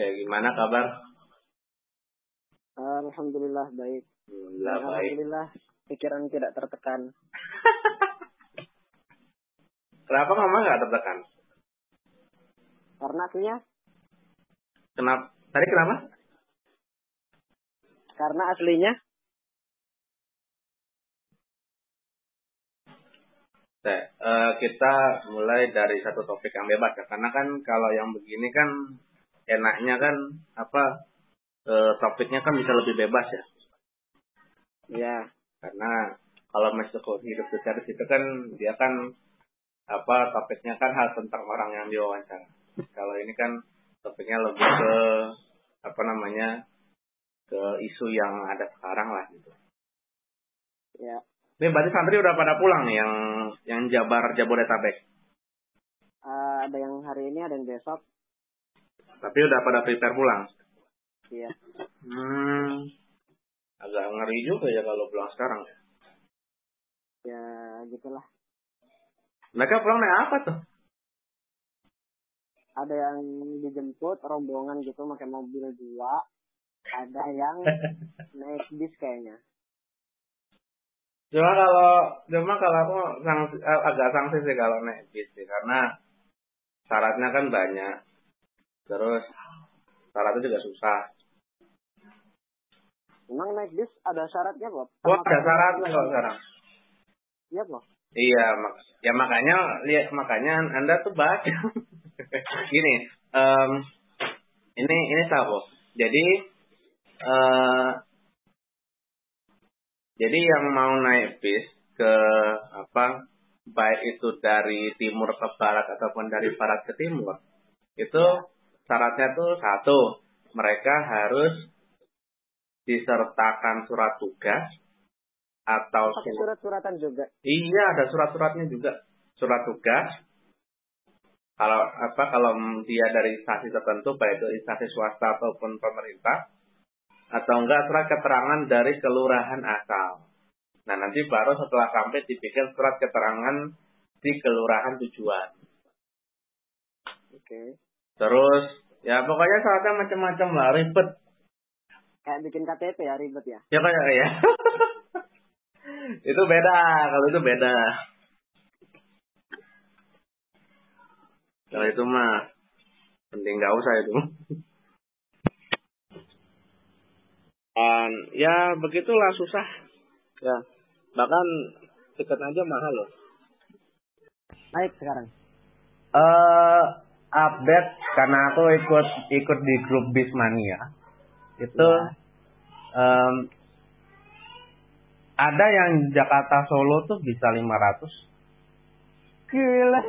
Oke, gimana kabar? Alhamdulillah baik. Alhamdulillah baik. Alhamdulillah pikiran tidak tertekan. Kenapa mama nggak tertekan? Karena aslinya, Kenapa? Tadi kenapa? karena aslinya Oke, eh, kita mulai dari satu topik yang bebas ya. Karena kan kalau yang begini kan enaknya kan apa eh, topiknya kan bisa lebih bebas ya. ya Karena kalau masuk ke hidup secara itu kan dia kan apa topiknya kan hal tentang orang yang diwawancara. Kalau ini kan topiknya lebih ke apa namanya ke isu yang ada sekarang lah gitu. ya Ini berarti santri udah pada pulang nih yang yang Jabar Jabodetabek. eh, ada yang hari ini ada yang besok. Tapi udah pada prepare pulang. Ya Hmm. Agak ngeri juga ya kalau pulang sekarang ya. ya gitulah. Mereka pulang naik apa tuh? Ada yang dijemput rombongan gitu pakai mobil dua. Ada yang naik bis kayaknya. Cuma kalau cuma kalau aku sanksi, eh, agak sanksi sih kalau naik bis sih karena syaratnya kan banyak. Terus syaratnya juga susah. Emang naik bis ada syaratnya Bob? Wah, ada syaratnya kalau sekarang. Iya Bob. Iya, mak ya makanya lihat makanya Anda tuh baca. Gini, em, ini ini tahu. Jadi eh jadi yang mau naik bis ke apa baik itu dari timur ke barat ataupun dari barat ke timur itu syaratnya tuh satu mereka harus disertakan surat tugas atau surat-suratan juga. Iya, ada surat-suratnya juga. Surat tugas. Kalau apa kalau dia dari instansi tertentu baik itu instansi swasta ataupun pemerintah atau enggak surat keterangan dari kelurahan asal. Nah, nanti baru setelah sampai dibikin surat keterangan di kelurahan tujuan. Oke. Terus ya pokoknya syaratnya macam-macam lah, ribet. Kayak bikin KTP ya ribet ya. Ya kayak ya. itu beda, kalau itu beda. Kalau itu mah penting nggak usah itu. Dan ya begitulah susah. Ya, bahkan tiket aja mahal loh. Naik sekarang. Eh update karena aku ikut ikut di grup Bismania. Itu em, ada yang Jakarta Solo tuh bisa 500. Gila,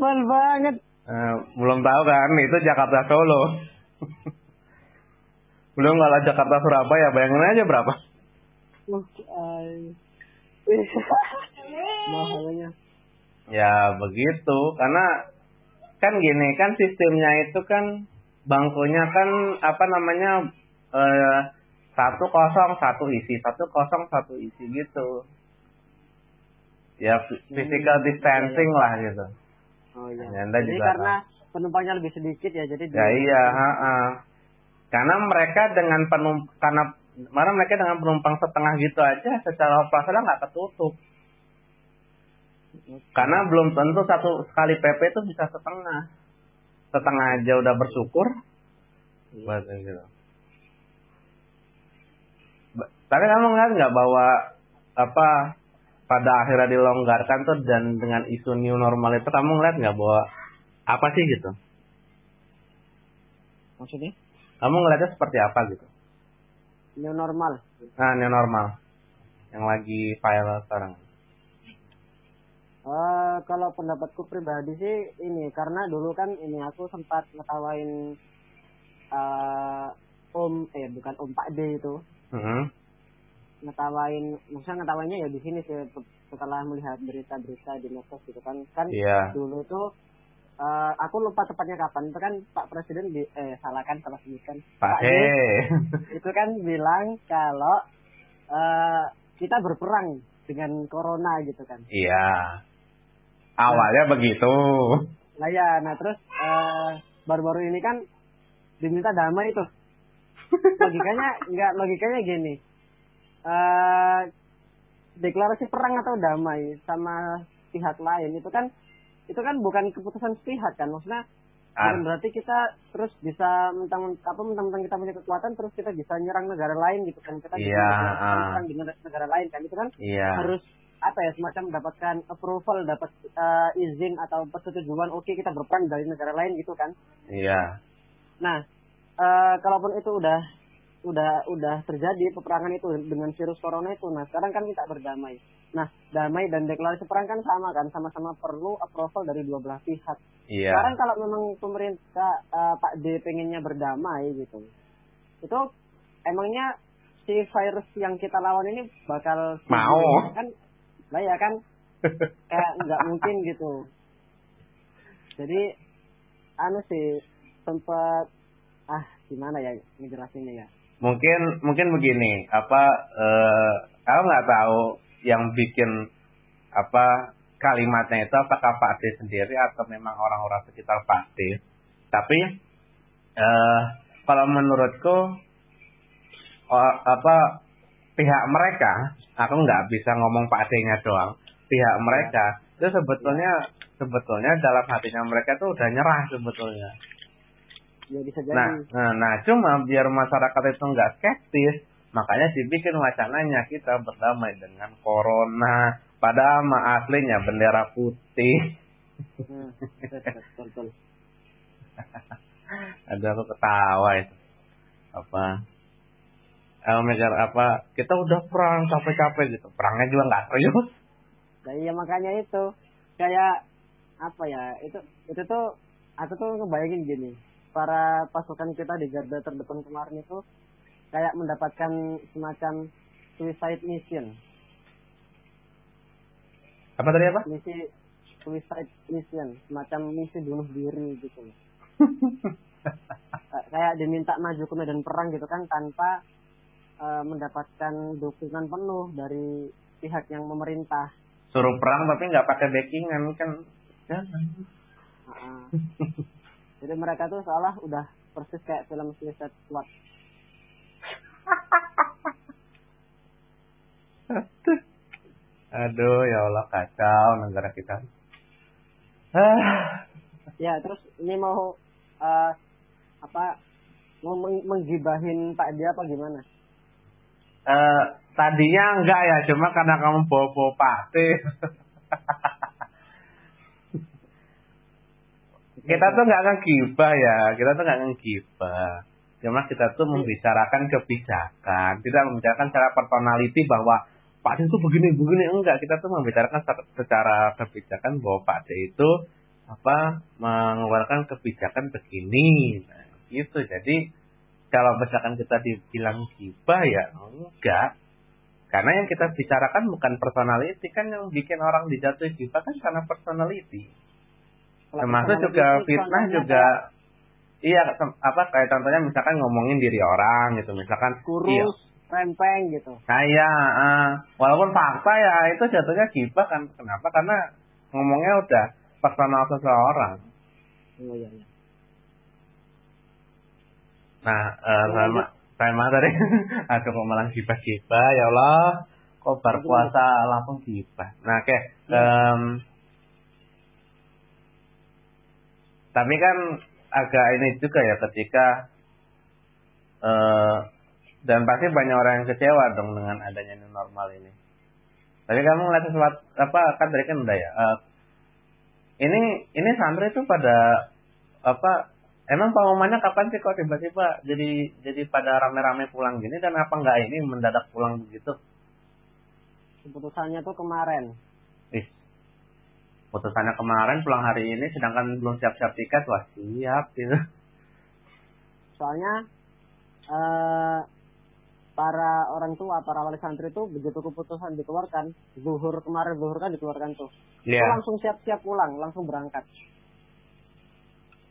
mahal banget. Eh, belum tahu kan itu Jakarta Solo. belum kalau Jakarta Surabaya bayangin aja berapa. Mahalnya. Ya begitu karena kan gini kan sistemnya itu kan bangkunya kan apa namanya eh, satu kosong satu isi satu kosong satu isi gitu. Ya physical distancing lah gitu. Oh iya. Ya, Anda jadi juga karena penumpangnya lebih sedikit ya, jadi Ya di- iya, ha-ha. Karena mereka dengan penump karena karena mereka dengan penumpang setengah gitu aja secara operasional nggak ketutup. Karena belum tentu satu sekali PP itu bisa setengah. Setengah aja udah bersyukur. Gitu. Tapi kamu ngeliat nggak bahwa apa pada akhirnya dilonggarkan tuh dan dengan isu new normal itu kamu ngeliat nggak bahwa apa sih gitu? Maksudnya? Kamu ngeliatnya seperti apa gitu? New normal. Nah, new normal. Yang lagi viral sekarang. Eh kalau pendapatku pribadi sih ini karena dulu kan ini aku sempat ngetawain eh Om eh bukan Om Pak D itu Hmm. ngetawain maksudnya ngetawainnya ya di sini sih setelah melihat berita-berita di medsos gitu kan kan Iya. dulu tuh eh aku lupa tepatnya kapan itu kan Pak Presiden di, eh salah kan salah sebutkan Pak D He. itu kan bilang kalau eh kita berperang dengan corona gitu kan iya. Awalnya begitu. Nah ya, nah terus eh, baru-baru ini kan diminta damai itu logikanya enggak logikanya gini uh, deklarasi perang atau damai sama pihak lain itu kan itu kan bukan keputusan sepihak kan maksudnya bukan berarti kita terus bisa mentang apa mentang-mentang kita punya kekuatan terus kita bisa nyerang negara lain gitu kan kita Iya, bisa ah. nyerang negara, lain kan itu kan Iya. harus apa ya semacam mendapatkan approval dapat uh, izin atau persetujuan oke kita berperang dari negara lain gitu kan Iya. nah eh kalaupun itu udah udah udah terjadi peperangan itu dengan virus corona itu nah sekarang kan kita berdamai nah damai dan deklarasi perang kan sama kan sama-sama perlu approval dari dua belah pihak Iya. sekarang kalau memang pemerintah eh, Pak D pengennya berdamai gitu itu emangnya si virus yang kita lawan ini bakal Mau. kan lah ya kan kayak nggak mungkin gitu jadi anu sih sempat ah gimana ya ngejelasinnya ya Mungkin mungkin begini, apa eh aku nggak tahu yang bikin apa kalimatnya itu apakah Pak D sendiri atau memang orang-orang sekitar Pak D. Tapi eh kalau menurutku apa pihak mereka, aku nggak bisa ngomong Pak D-nya doang. Pihak mereka itu sebetulnya sebetulnya dalam hatinya mereka tuh udah nyerah sebetulnya. ya bisa jadi Nah, nah, nah, cuma biar masyarakat itu nggak skeptis, makanya dibikin wacananya kita berdamai dengan corona. Padahal mah aslinya bendera putih. Hmm. Ada aku ketawa itu. Apa? Mikir apa? Kita udah perang capek-capek gitu. Perangnya juga nggak serius. Nah, iya makanya itu kayak apa ya itu itu tuh aku tuh ngebayangin gini para pasukan kita di garda terdepan kemarin itu kayak mendapatkan semacam suicide mission Apa tadi apa? misi suicide mission semacam misi bunuh diri gitu kayak diminta maju ke medan perang gitu kan tanpa eh, mendapatkan dukungan penuh dari pihak yang memerintah Suruh perang tapi nggak pakai backingan kan? Heeh. Jadi mereka tuh seolah udah persis kayak film Suicide Squad. Aduh, ya Allah kacau negara kita. Ya, terus ini mau eh, apa mau meng- menggibahin Pak dia apa gimana? Eh tadinya enggak ya, cuma karena kamu bawa-bawa pate. kita tuh nggak ngegibah ya, kita tuh nggak ngegibah. Cuma kita tuh membicarakan kebijakan, tidak membicarakan secara personality bahwa Pak D itu begini-begini enggak, kita tuh membicarakan secara- secara kebijakan bahwa Pak D itu apa mengeluarkan kebijakan begini, nah, gitu. Jadi kalau misalkan kita dibilang gibah ya enggak, karena yang kita bicarakan bukan personality kan yang bikin orang dijatuhi gibah kan karena personality. Termasuk juga fitnah juga. iya apa kayak contohnya misalkan ngomongin diri orang gitu. Misalkan kurus, rempeng gitu. kayak eh, walaupun fakta ya itu jatuhnya gibah kan. Kenapa? Karena ngomongnya udah personal seseorang. Oh iya iya. Nah Lanjut. sama sama tadi aduh kok malah gibah-gibah ya Allah kok bar Lanjut, puasa langsung gibah nah oke Iya. em, tapi kan agak ini juga ya ketika eh dan pasti banyak orang yang kecewa dong dengan adanya new normal ini. Tapi kamu ngeliat sesuatu apa kan tadi kan udah ya. eh, ini ini santri itu pada apa emang pengumumannya kapan sih kok tiba-tiba jadi jadi pada rame-rame pulang gini dan apa enggak ini mendadak pulang begitu? Keputusannya tuh kemarin. Ih, putusannya kemarin pulang hari ini sedangkan belum siap-siap tiket wah siap gitu. Soalnya eh para orang tua, para wali santri itu begitu keputusan dikeluarkan, zuhur kemarin zuhur kan dikeluarkan tuh. Itu Iya. langsung siap-siap pulang, langsung berangkat.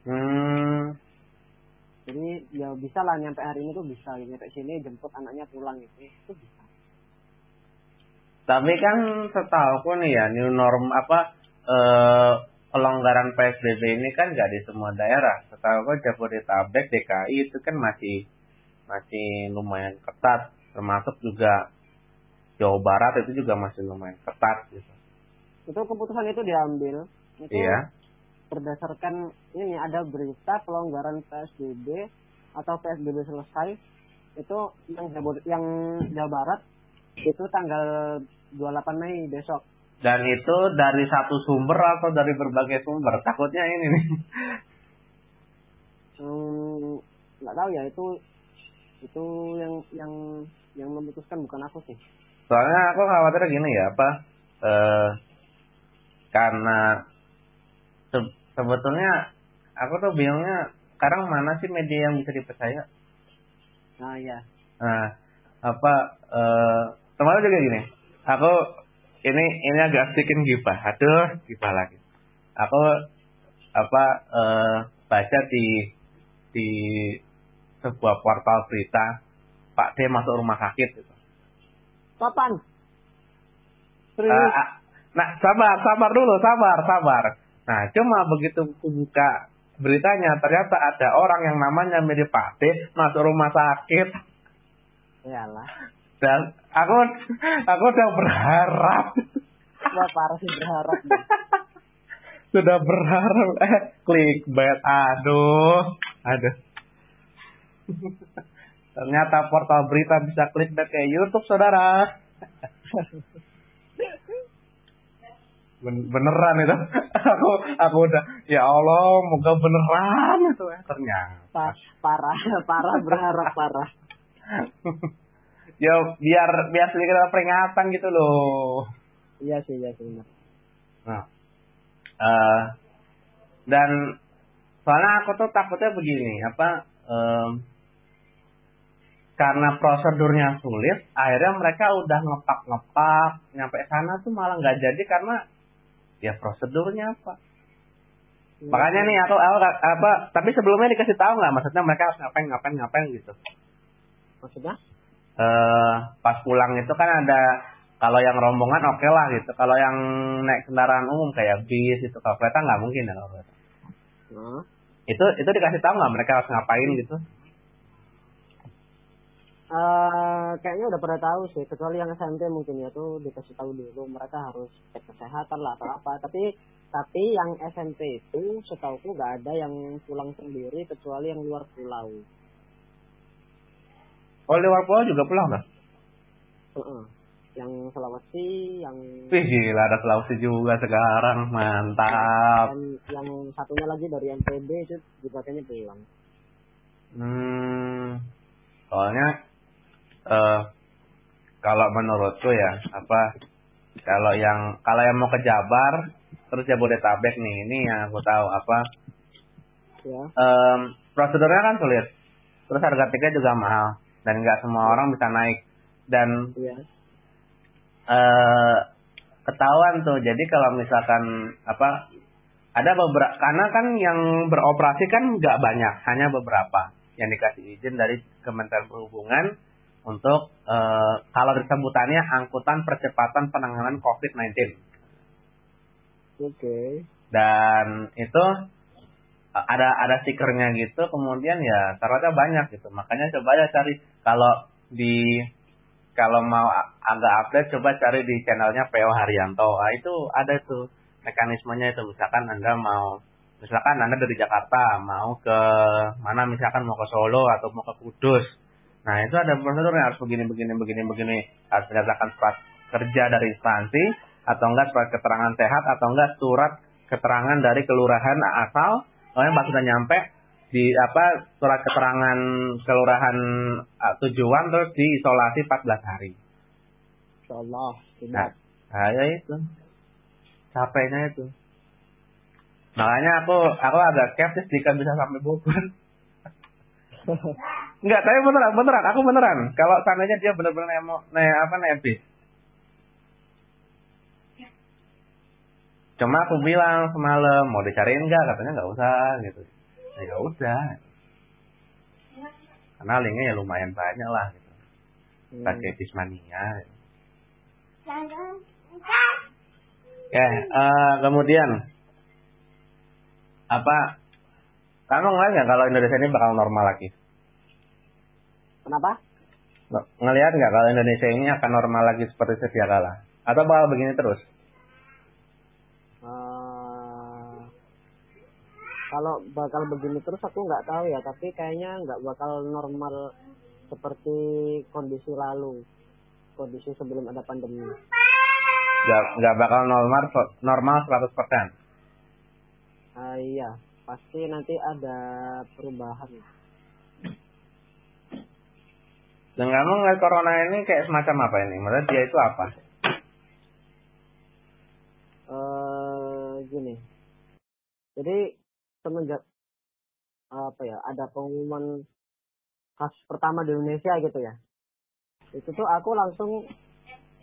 Hmm, Jadi ya bisa lah nyampe hari ini tuh bisa nyampe sini jemput anaknya pulang gitu. Itu bisa. tapi kan setahu nih ya new norm apa eh pelonggaran PSBB ini kan nggak di semua daerah. Setahu gue Jabodetabek, DKI itu kan masih masih lumayan ketat, termasuk juga Jawa Barat itu juga masih lumayan ketat gitu. Itu keputusan itu diambil. Itu Iya. Berdasarkan ini ada berita pelonggaran PSBB atau PSBB selesai itu yang Jawa, yang Jawa Barat itu tanggal 28 Mei besok. Dan itu dari satu sumber atau dari berbagai sumber? Takutnya ini nih. Hmm, nggak tahu ya itu itu yang yang yang memutuskan bukan aku sih. Soalnya aku khawatir gini ya, apa? Eh, karena sebetulnya aku tuh bingungnya sekarang mana sih media yang bisa dipercaya? Nah ya. Nah, apa eh kemarin juga gini. Aku ini ini agak sedikit gibah. Aduh, gibah lagi. Aku apa eh baca di di sebuah portal berita Pak D masuk rumah sakit gitu. Kapan? Ah, nah, sabar, sabar dulu, sabar, sabar. Nah, cuma begitu aku buka beritanya, ternyata ada orang yang namanya mirip Pak D masuk rumah sakit. Iyalah. Dan aku aku udah berharap, Wah parah sih berharap. sudah berharap eh clickbait, aduh, aduh. Ternyata portal berita bisa clickbait kayak YouTube, saudara. Ben- beneran itu. aku aku udah ya Allah, moga beneran itu ya ternyata. Pa- parah, parah berharap parah. ya biar biar sedikit ada peringatan gitu loh. Iya sih, iya sih. Nah, eh dan soalnya aku tuh takutnya begini, apa em, karena prosedurnya sulit, akhirnya mereka udah ngepak-ngepak, nyampe sana tuh malah nggak jadi karena ya prosedurnya apa. Makanya nih aku, aku apa, tapi sebelumnya dikasih tahu nggak, maksudnya mereka harus ngapain, ngapain, ngapain gitu. Maksudnya? eh pas pulang itu kan ada kalau yang rombongan oke lah gitu. Kalau yang naik kendaraan umum kayak bis itu kalau kereta nggak mungkin ya kalau kereta. Nah, Itu itu dikasih tahu nggak mereka harus ngapain gitu? eh kayaknya udah pada tahu sih, kecuali yang SMP mungkin ya tuh dikasih tahu dulu mereka harus cek kesehatan lah atau apa. Tapi tapi yang SMP itu setauku nggak ada yang pulang sendiri kecuali yang luar pulau. Oh luar pulau juga pulang nggak? Heeh. Yang Sulawesi, yang Wih gila ada Sulawesi juga sekarang mantap. dan yang satunya lagi dari NTB itu juga kayaknya pulang. Hmm, soalnya eh kalau menurutku ya apa kalau yang kalau yang mau ke Jabar terus Jabodetabek nih ini yang aku tahu apa Ya. em, prosedurnya kan sulit. Terus harga tiket juga mahal dan nggak semua orang bisa naik. Dan Iya. eh ketahuan tuh. Jadi kalau misalkan apa ada beberapa karena kan yang beroperasi kan nggak banyak, hanya beberapa yang dikasih izin dari Kementerian Perhubungan untuk eh, kalau disebutannya angkutan percepatan penanganan COVID-19 Oke. dan itu uh, ada ada stikernya gitu kemudian ya syaratnya banyak gitu. Makanya coba aja cari kalau di kalau mau agak update coba cari di channelnya PO Haryanto. Ah, itu ada tuh mekanismenya itu. Misalkan anda mau misalkan anda dari Jakarta mau ke mana misalkan mau ke Solo atau mau ke Kudus nah itu ada prosedurnya harus begini begini begini begini harus menyatakan surat kerja dari instansi atau enggak surat keterangan sehat atau enggak surat keterangan dari kelurahan asal Soalnya pas sudah nyampe di apa surat keterangan kelurahan uh, tujuan terus diisolasi 14 hari. Insyaallah. Nah, nah ya itu. Capeknya itu. Makanya aku aku agak skeptis jika bisa sampai Bogor. Enggak, tapi beneran, beneran, aku beneran. Kalau seandainya dia bener-bener emo, ne, apa naik bis. Cuma aku bilang semalam mau dicariin enggak, katanya enggak usah gitu. Ya ya udah. Karena linknya ya lumayan banyak lah gitu. Hmm. Pakai Bismania. Ya, eh, kemudian apa kamu ngeliat nggak kalau Indonesia ini bakal normal lagi? Kenapa? Ngelihat nggak kalau Indonesia ini akan normal lagi seperti sedia kala? Atau bakal begini terus? Uh, kalau bakal begini terus aku nggak tahu ya, tapi kayaknya nggak bakal normal seperti kondisi lalu, kondisi sebelum ada pandemi. Nggak nggak bakal normal normal 100%. Uh, iya, pasti nanti ada perubahan. Dan kamu ngeliat corona ini kayak semacam apa ini? Maksudnya dia itu apa? Uh, gini. Jadi semenjak apa ya ada pengumuman kasus pertama di Indonesia gitu ya. Itu tuh aku langsung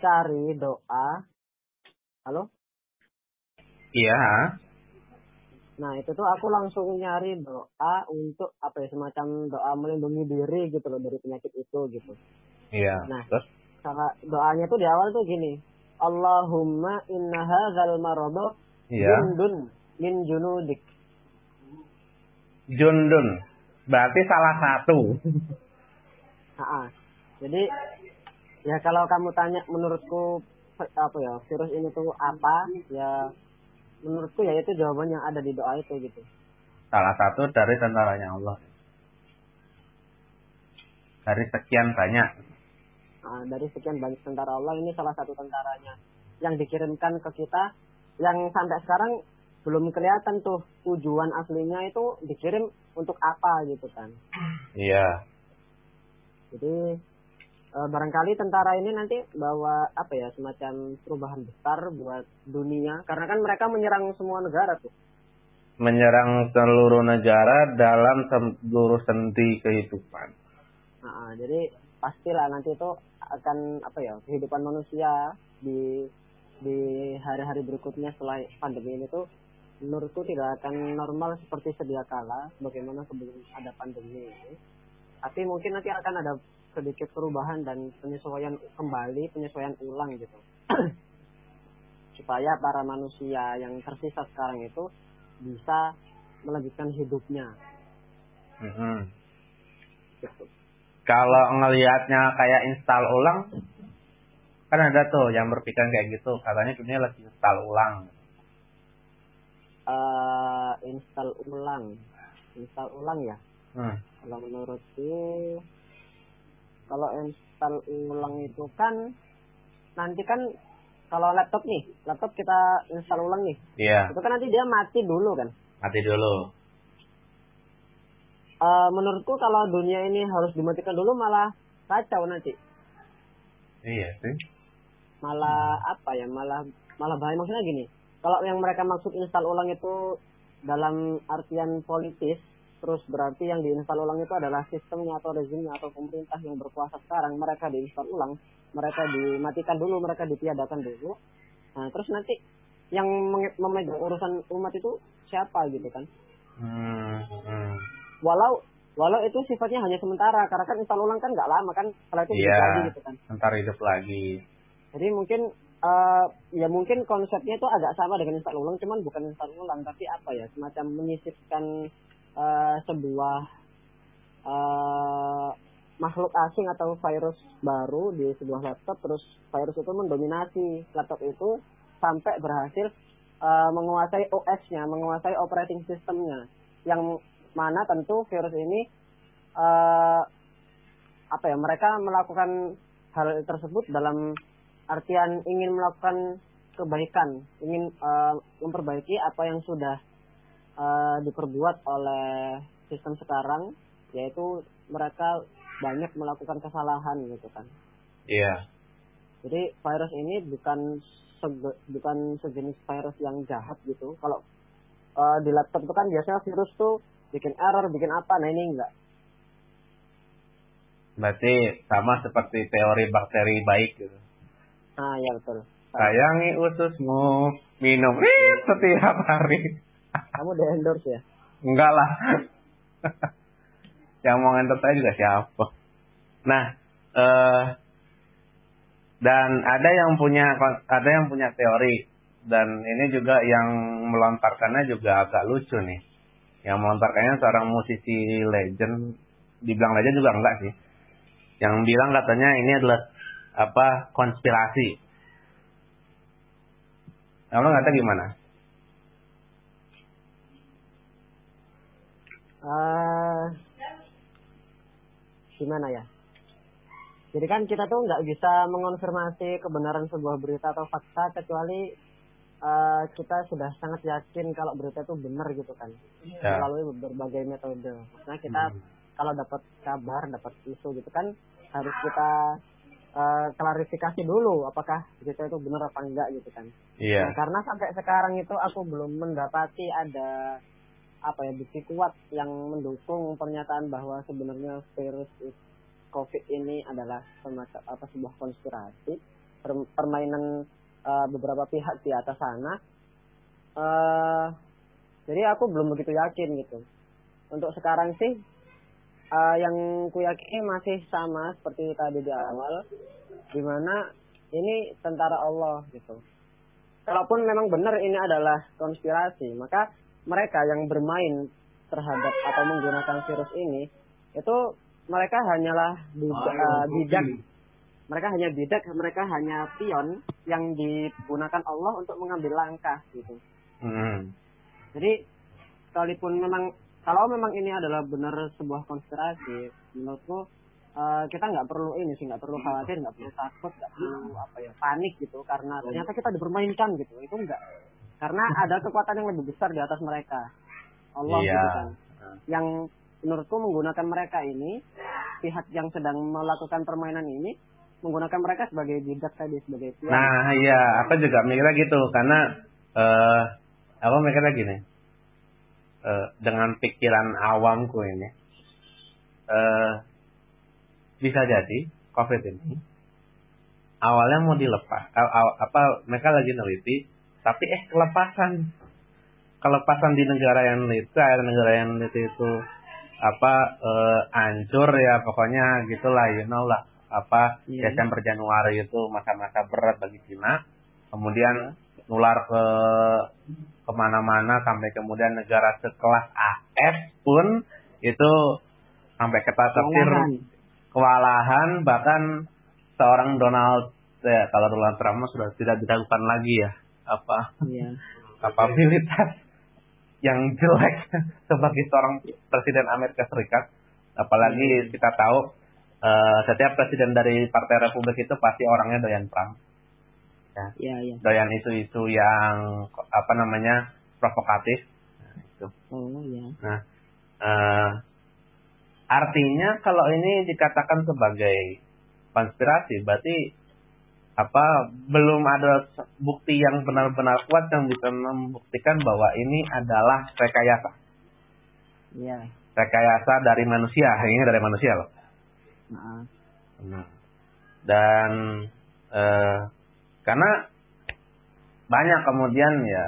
cari doa. Halo? Iya. Nah itu tuh aku langsung nyari doa untuk apa ya semacam doa melindungi diri gitu loh dari penyakit itu gitu. Iya. Nah terus cara doanya tuh di awal tuh gini. Allahumma inna hadzal maradu iya. jundun min junudik. Jundun. Berarti salah satu. Ha Jadi ya kalau kamu tanya menurutku apa ya virus ini tuh apa ya menurutku ya itu jawaban yang ada di doa itu gitu. Salah satu dari tentaranya Allah. Dari sekian banyak. Nah, dari sekian banyak tentara Allah ini salah satu tentaranya yang dikirimkan ke kita yang sampai sekarang belum kelihatan tuh tujuan aslinya itu dikirim untuk apa gitu kan. Iya. Jadi e, barangkali tentara ini nanti bawa apa ya semacam perubahan besar buat dunia karena kan mereka menyerang semua negara tuh. Menyerang seluruh negara dalam seluruh sendi kehidupan. Nah, jadi pastilah nanti itu akan apa ya kehidupan manusia di di hari-hari berikutnya setelah pandemi ini tuh menurutku tidak akan normal seperti sedia kala bagaimana sebelum ada pandemi ini. Tapi mungkin nanti akan ada sedikit perubahan dan penyesuaian kembali, penyesuaian ulang gitu. Supaya para manusia yang tersisa sekarang itu bisa melanjutkan hidupnya. Mm -hmm. gitu. Kalau ngelihatnya kayak install ulang, kan ada tuh yang berpikiran kayak gitu, katanya dunia lagi install ulang. Uh, install ulang, install ulang ya. Hmm. Kalau menurutku kalau install ulang itu kan nanti kan kalau laptop nih, laptop kita install ulang nih. Iya. Itu kan nanti dia mati dulu kan? Mati dulu. Uh, menurutku kalau dunia ini harus dimatikan dulu malah kacau nanti. Iya sih. Malah apa ya? Malah malah bahaya maksudnya gini. Kalau yang mereka maksud install ulang itu dalam artian politis, terus berarti yang diinstal ulang itu adalah sistemnya atau rezimnya atau pemerintah yang berkuasa sekarang. Mereka diinstal ulang mereka dimatikan dulu mereka ditiadakan dulu. Nah terus nanti yang memegang urusan umat itu siapa gitu kan? Hmm, hmm. walau walau itu sifatnya hanya sementara karena kan install ulang kan nggak lama kan setelah itu yeah, lagi gitu kan. ntar hidup lagi. Jadi mungkin uh, ya mungkin konsepnya itu agak sama dengan install ulang cuman bukan install ulang tapi apa ya semacam menyisipkan uh, sebuah uh, makhluk asing atau virus baru di sebuah laptop terus virus itu mendominasi laptop itu sampai berhasil uh, menguasai OS-nya, menguasai operating systemnya yang mana tentu virus ini uh, apa ya mereka melakukan hal tersebut dalam artian ingin melakukan kebaikan, ingin uh, memperbaiki apa yang sudah uh, diperbuat oleh sistem sekarang yaitu mereka banyak melakukan kesalahan gitu kan. Iya. Yeah. Jadi virus ini bukan sege, bukan sejenis virus yang jahat gitu. Kalau uh, di laptop itu kan biasanya virus tuh bikin error, bikin apa. Nah ini enggak. Berarti sama seperti teori bakteri baik gitu. Ah ya betul. Sayangi ususmu, minum setiap hari. Kamu di endorse ya? Enggak lah. yang mau endorse saya juga siapa. Nah, eh, dan ada yang punya ada yang punya teori dan ini juga yang melontarkannya juga agak lucu nih. yang melontarkannya seorang musisi legend dibilang legend juga enggak sih yang bilang katanya ini adalah apa konspirasi kamu ngata gimana uh, gimana ya jadi kan kita tuh nggak bisa mengonfirmasi kebenaran sebuah berita atau fakta kecuali uh, kita sudah sangat yakin kalau berita itu benar gitu kan ya. melalui berbagai metode. Maksudnya kita hmm. kalau dapat kabar, dapat isu gitu kan harus kita uh, klarifikasi dulu apakah berita itu benar apa enggak gitu kan. Iya. Nah, karena sampai sekarang itu aku belum mendapati ada apa ya bukti kuat yang mendukung pernyataan bahwa sebenarnya virus COVID ini adalah semacam apa sebuah konspirasi permainan uh, beberapa pihak di atas sana. Uh, jadi aku belum begitu yakin gitu. Untuk sekarang sih uh, yang ku yakini masih sama seperti tadi di awal, di mana ini tentara Allah gitu. Kalaupun memang benar ini adalah konspirasi, maka mereka yang bermain terhadap atau menggunakan virus ini itu mereka hanyalah bidak, uh, bidak. Mereka hanya bidak mereka hanya pion yang digunakan Allah untuk mengambil langkah gitu. Hmm. jadi sekalipun memang kalau memang ini adalah benar sebuah konspirasi menurutku uh, kita nggak perlu ini sih nggak perlu khawatir nggak perlu takut nggak perlu apa ya panik gitu karena ternyata kita dipermainkan gitu. Itu enggak karena ada kekuatan yang lebih besar di atas mereka. Allah iya. gitu kan. Yang menurutku menggunakan mereka ini pihak yang sedang melakukan permainan ini menggunakan mereka sebagai bidak tadi sebagai pion. Nah iya, aku juga mikirnya gitu. Karena uh, apa mikirnya gini. Uh, dengan pikiran awamku ini uh, bisa jadi COVID ini awalnya mau dilepas, apa mereka lagi neliti, tapi eh kelepasan. Kelepasan di negara yang neliti, negara yang neliti itu apa uh, ancur ya pokoknya gitulah you know lah. Apa yeah. Desember Januari itu masa-masa berat bagi Cina. Kemudian yeah. nular ke ke mana-mana sampai kemudian negara sekelas AS pun itu sampai ketat tertir kewalahan. Bahkan seorang Donald ya kalau Donald Trump sudah tidak diragukan lagi ya apa yeah. kapabilitas yang jelek sebagai seorang presiden Amerika Serikat. Apalagi hmm. kita tahu uh, setiap presiden dari Partai Republik itu pasti orangnya doyan perang. Ya. Ya, ya. Doyan isu-isu yang apa namanya provokatif. Nah, itu. Oh ya. Nah, uh, artinya kalau ini dikatakan sebagai konspirasi, berarti apa belum ada bukti yang benar-benar kuat yang bisa membuktikan bahwa ini adalah rekayasa. Iya. Rekayasa dari manusia, ini dari manusia loh. Nah. nah. Dan eh, karena banyak kemudian ya,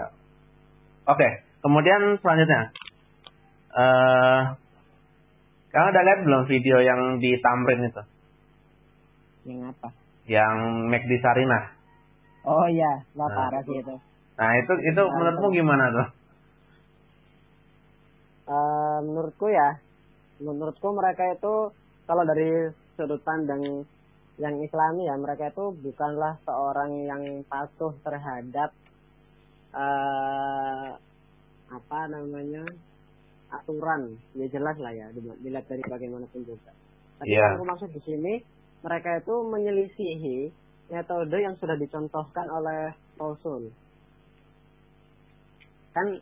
oke, okay. kemudian selanjutnya, eh, kamu udah lihat belum video yang di Tamrin itu? Yang apa? Yang McD Sarinah. Oh iya, lah nah, parah sih itu. Nah itu itu nah, menurutmu itu. gimana tuh? Uh, menurutku ya, menurutku mereka itu kalau dari sudut pandang yang Islami ya mereka itu bukanlah seorang yang patuh terhadap uh, apa namanya aturan ya jelas lah ya dilihat dari bagaimanapun juga. Tapi yeah. yang aku maksud di sini mereka itu menyelisihi metode yang sudah dicontohkan oleh Rasul. Kan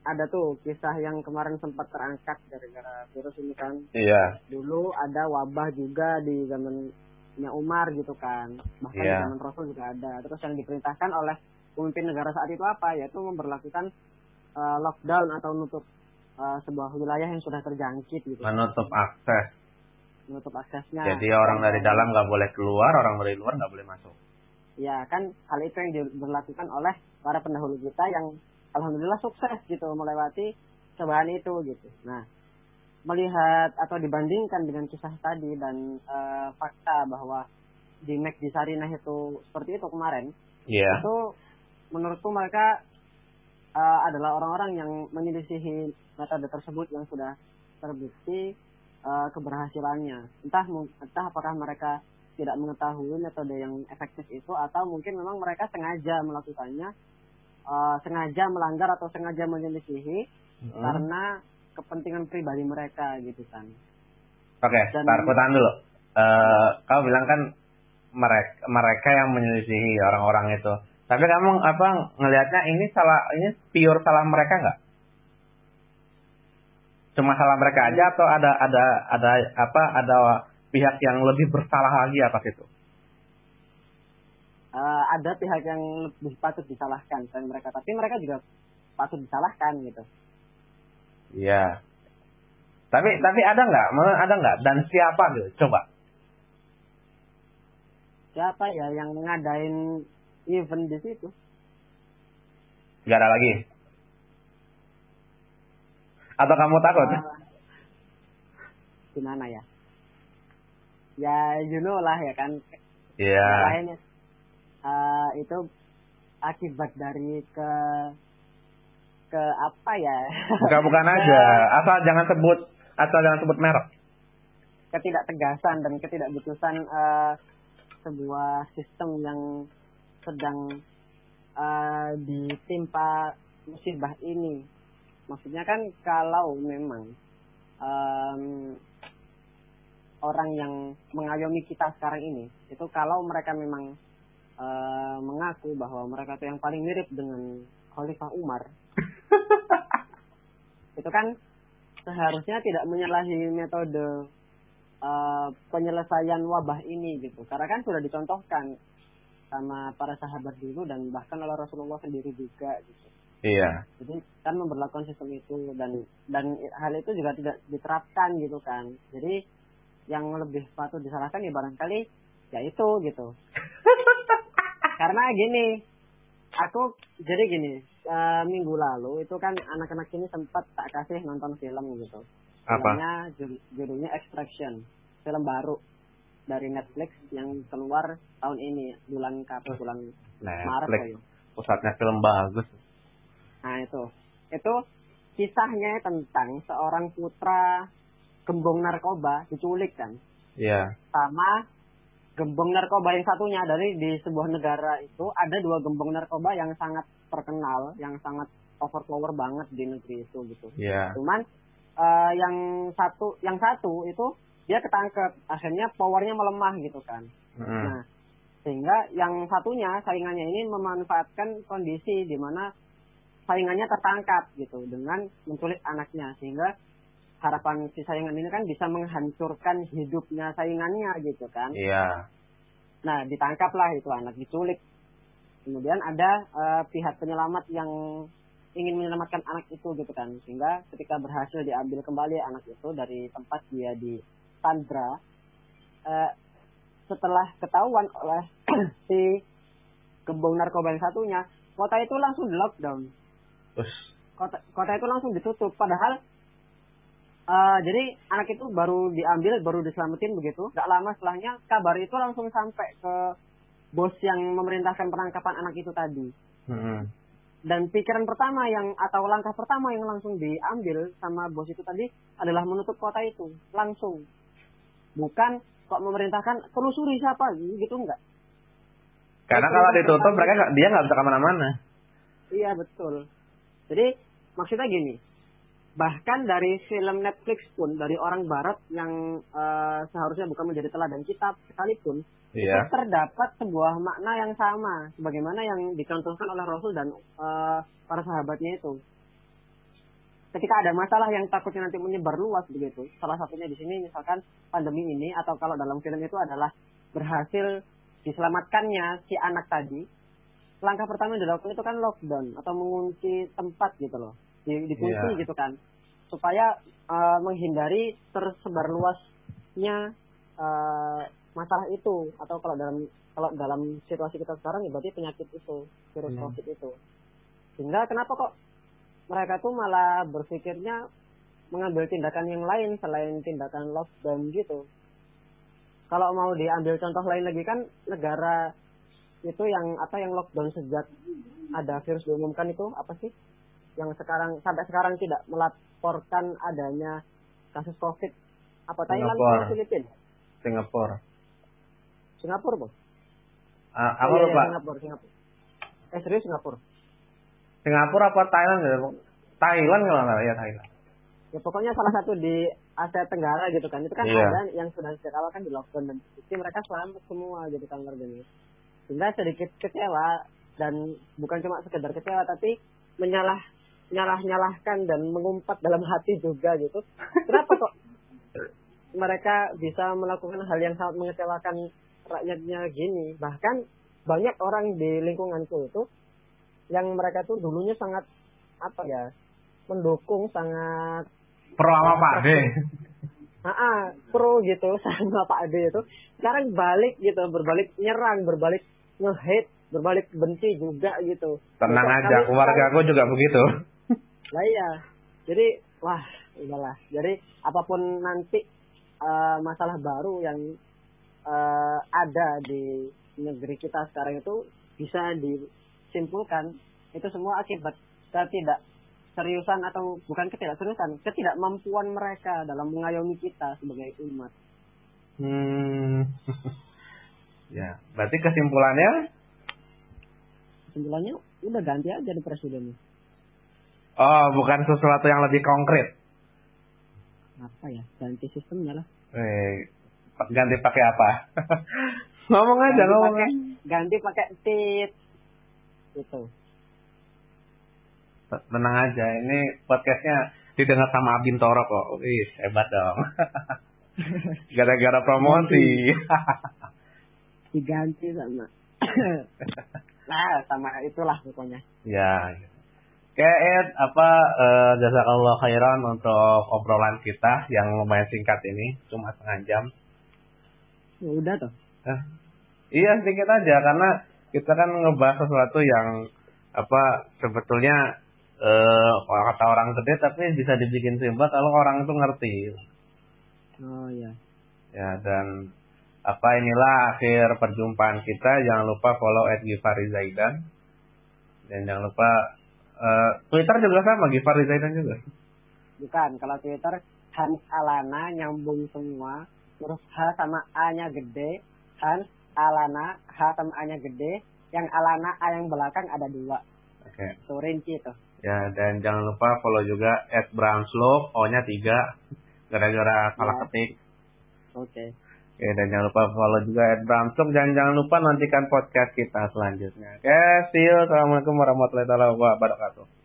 ada tuh kisah yang kemarin sempat terangkat gara-gara virus ini kan. Iya. Dulu ada wabah juga di zamannya Umar gitu kan. Bahkan iya. di zaman Rasul juga ada. Terus yang diperintahkan oleh pemimpin negara saat itu apa? Yaitu memperlakukan uh, lockdown atau nutup uh, sebuah wilayah yang sudah terjangkit gitu. Menutup akses menutup aksesnya. Jadi orang dari dalam nggak boleh keluar, orang dari luar nggak boleh masuk. Ya kan hal itu yang dilakukan oleh para pendahulu kita yang alhamdulillah sukses gitu melewati cobaan itu gitu. Nah melihat atau dibandingkan dengan kisah tadi dan uh, fakta bahwa di Mac di Sarinah itu seperti itu kemarin, yeah. itu menurutku mereka uh, adalah orang-orang yang menyelisihi metode tersebut yang sudah terbukti uh, keberhasilannya. Entah entah apakah mereka tidak mengetahui metode yang efektif itu atau mungkin memang mereka sengaja melakukannya uh, sengaja melanggar atau sengaja menyelisihi hmm. karena kepentingan pribadi mereka gitu kan. Oke, okay, tar dulu. Uh, kau bilang kan mereka mereka yang menyelisihi orang-orang itu. Tapi kamu apa ngelihatnya ini salah ini pure salah mereka nggak? Cuma salah mereka aja atau ada ada ada apa ada pihak yang lebih bersalah lagi atas itu? Uh, ada pihak yang lebih patut disalahkan dan mereka, tapi mereka juga patut disalahkan gitu. Iya. Tapi tapi ada nggak? Ada nggak? Dan siapa gitu? Coba. Siapa ya yang ngadain event di situ? Gak ada lagi. Atau kamu takut? Uh, gimana ya? ya you know lah ya kan Iya. Yeah. uh, itu akibat dari ke ke apa ya bukan bukan aja asal jangan sebut asal jangan sebut merek ketidaktegasan dan ketidakbetusan uh, sebuah sistem yang sedang uh, ditimpa musibah ini maksudnya kan kalau memang um, orang yang mengayomi kita sekarang ini itu kalau mereka memang e, mengaku bahwa mereka itu yang paling mirip dengan Khalifah Umar itu kan seharusnya tidak menyalahi metode e, penyelesaian wabah ini gitu. Karena kan sudah dicontohkan sama para sahabat dulu dan bahkan oleh Rasulullah sendiri juga gitu Iya. Jadi kan memperlakukan sistem itu dan dan hal itu juga tidak diterapkan gitu kan. Jadi yang lebih patut disalahkan ya barangkali ya itu gitu karena gini aku jadi gini uh, minggu lalu itu kan anak-anak ini sempat tak kasih nonton film gitu namanya judulnya Extraction film baru dari Netflix yang keluar tahun ini bulan kapan bulan Netflix. Maret ya. pusatnya film bagus nah itu itu kisahnya tentang seorang putra gembong narkoba diculik kan. Iya. Sama gembong narkoba yang satunya dari di sebuah negara itu ada dua gembong narkoba yang sangat terkenal, yang sangat overpower banget di negeri itu gitu. Iya. Cuman uh, yang satu yang satu itu dia ketangkep, akhirnya powernya melemah gitu kan. Mm. Nah, sehingga yang satunya saingannya ini memanfaatkan kondisi di mana saingannya tertangkap gitu dengan menculik anaknya sehingga harapan si saingan ini kan bisa menghancurkan hidupnya saingannya gitu kan. Iya. Nah, ditangkaplah itu anak diculik. Kemudian ada uh, pihak penyelamat yang ingin menyelamatkan anak itu gitu kan. Sehingga ketika berhasil diambil kembali anak itu dari tempat dia di Sandra, uh, setelah ketahuan oleh si gembong narkoba yang satunya, kota itu langsung di lockdown. Kota, kota itu langsung ditutup. Padahal Uh, jadi anak itu baru diambil, baru diselamatin begitu. Gak lama setelahnya kabar itu langsung sampai ke bos yang memerintahkan penangkapan anak itu tadi. Hmm. Dan pikiran pertama yang atau langkah pertama yang langsung diambil sama bos itu tadi adalah menutup kota itu langsung. Bukan kok memerintahkan telusuri siapa gitu enggak. Karena kalau ditutup mereka dia nggak bisa ke mana-mana. Iya betul. Jadi maksudnya gini, bahkan dari film Netflix pun dari orang Barat yang uh, seharusnya bukan menjadi teladan kitab sekalipun yeah. itu terdapat sebuah makna yang sama sebagaimana yang dicontohkan oleh Rasul dan uh, para sahabatnya itu. Ketika ada masalah yang takutnya nanti menyebar luas begitu, salah satunya di sini misalkan pandemi ini atau kalau dalam film itu adalah berhasil diselamatkannya si anak tadi, langkah pertama yang dilakukan itu kan lockdown atau mengunci tempat gitu loh. Di, dikunci yeah. gitu kan. Supaya uh, menghindari tersebar luasnya uh, masalah itu. Atau kalau dalam kalau dalam situasi kita sekarang ya berarti penyakit itu virus hmm. covid itu. Sehingga kenapa kok mereka tuh malah berpikirnya mengambil tindakan yang lain selain tindakan lockdown gitu. Kalau mau diambil contoh lain lagi kan negara itu yang apa yang lockdown sejak ada virus diumumkan itu apa sih yang sekarang sampai sekarang tidak melaporkan adanya kasus COVID apa Thailand atau Filipina? Singapura. Singapura, Bos. Ah, Oh, apa iya, lupa? iya, Singapura, Singapura. Eh serius Singapura. Singapura apa Thailand gitu? Thailand kalau nggak ya Thailand. Ya pokoknya salah satu di Asia Tenggara gitu kan. Itu kan Iya. ada yang sudah sejak awal kan di lockdown dan mereka selamat semua gitu kan warga ini. Sehingga sedikit kecewa dan bukan cuma sekedar kecewa tapi menyalah nyalah nyalahkan dan mengumpat dalam hati juga gitu. Kenapa kok mereka bisa melakukan hal yang sangat mengecewakan rakyatnya gini? Bahkan banyak orang di lingkunganku itu yang mereka tuh dulunya sangat apa ya mendukung sangat Pro sama Pak D. ah ah, pro gitu sama Pak Ade itu sekarang balik gitu berbalik nyerang berbalik nge-hate berbalik benci juga gitu. Tenang aja, keluarga aku juga begitu. lah iya. Jadi wah udahlah. Jadi apa pun nanti eh, masalah baru yang eh, ada di negeri kita sekarang itu bisa disimpulkan itu semua akibat ketidak seriusan atau bukan ketidakseriusan ketidakmampuan mereka dalam mengayomi kita sebagai umat. Hmm. ya, berarti kesimpulannya kesimpulannya udah ganti aja di presidennya oh, bukan sesuatu yang lebih konkret. apa ya ganti sistemnya lah Eh, ganti pakai apa? ngomong aja, ganti ngomong pakai ganti pakai tit gitu Tenang aja, ini podcastnya didengar sama Abintoro kok. Wih, hebat dong. Gara-gara promosi. diganti sama nah sama itulah pokoknya ya. Oke, Ed, apa eh, jazakallah khairan untuk obrolan kita yang lumayan singkat ini, cuma setengah jam. ya udah tuh Eh, iya sedikit aja karena kita kan ngebahas sesuatu yang apa sebetulnya eh kalau kata orang gede tapi bisa dibikin simpel kalau orang itu ngerti. oh ya Ya dan apa inilah akhir perjumpaan kita. Jangan lupa follow at Givari Zaidan dan jangan lupa eh, Twitter juga sama Givari Zaidan juga. bukan kalau Twitter Hans Alana nyambung semua huruf H sama A nya gede Hans Alana H sama A nya gede yang Alana A yang belakang ada dua Oke. tuh rinci tuh Ya dan jangan lupa follow juga at Brownslop O-nya tiga gara-gara salah Ya. ketik. oke Oke, dan jangan lupa follow juga at Bramsuk dan jangan lupa nantikan podcast kita selanjutnya. Oke, see you. Assalamualaikum warahmatullahi wabarakatuh.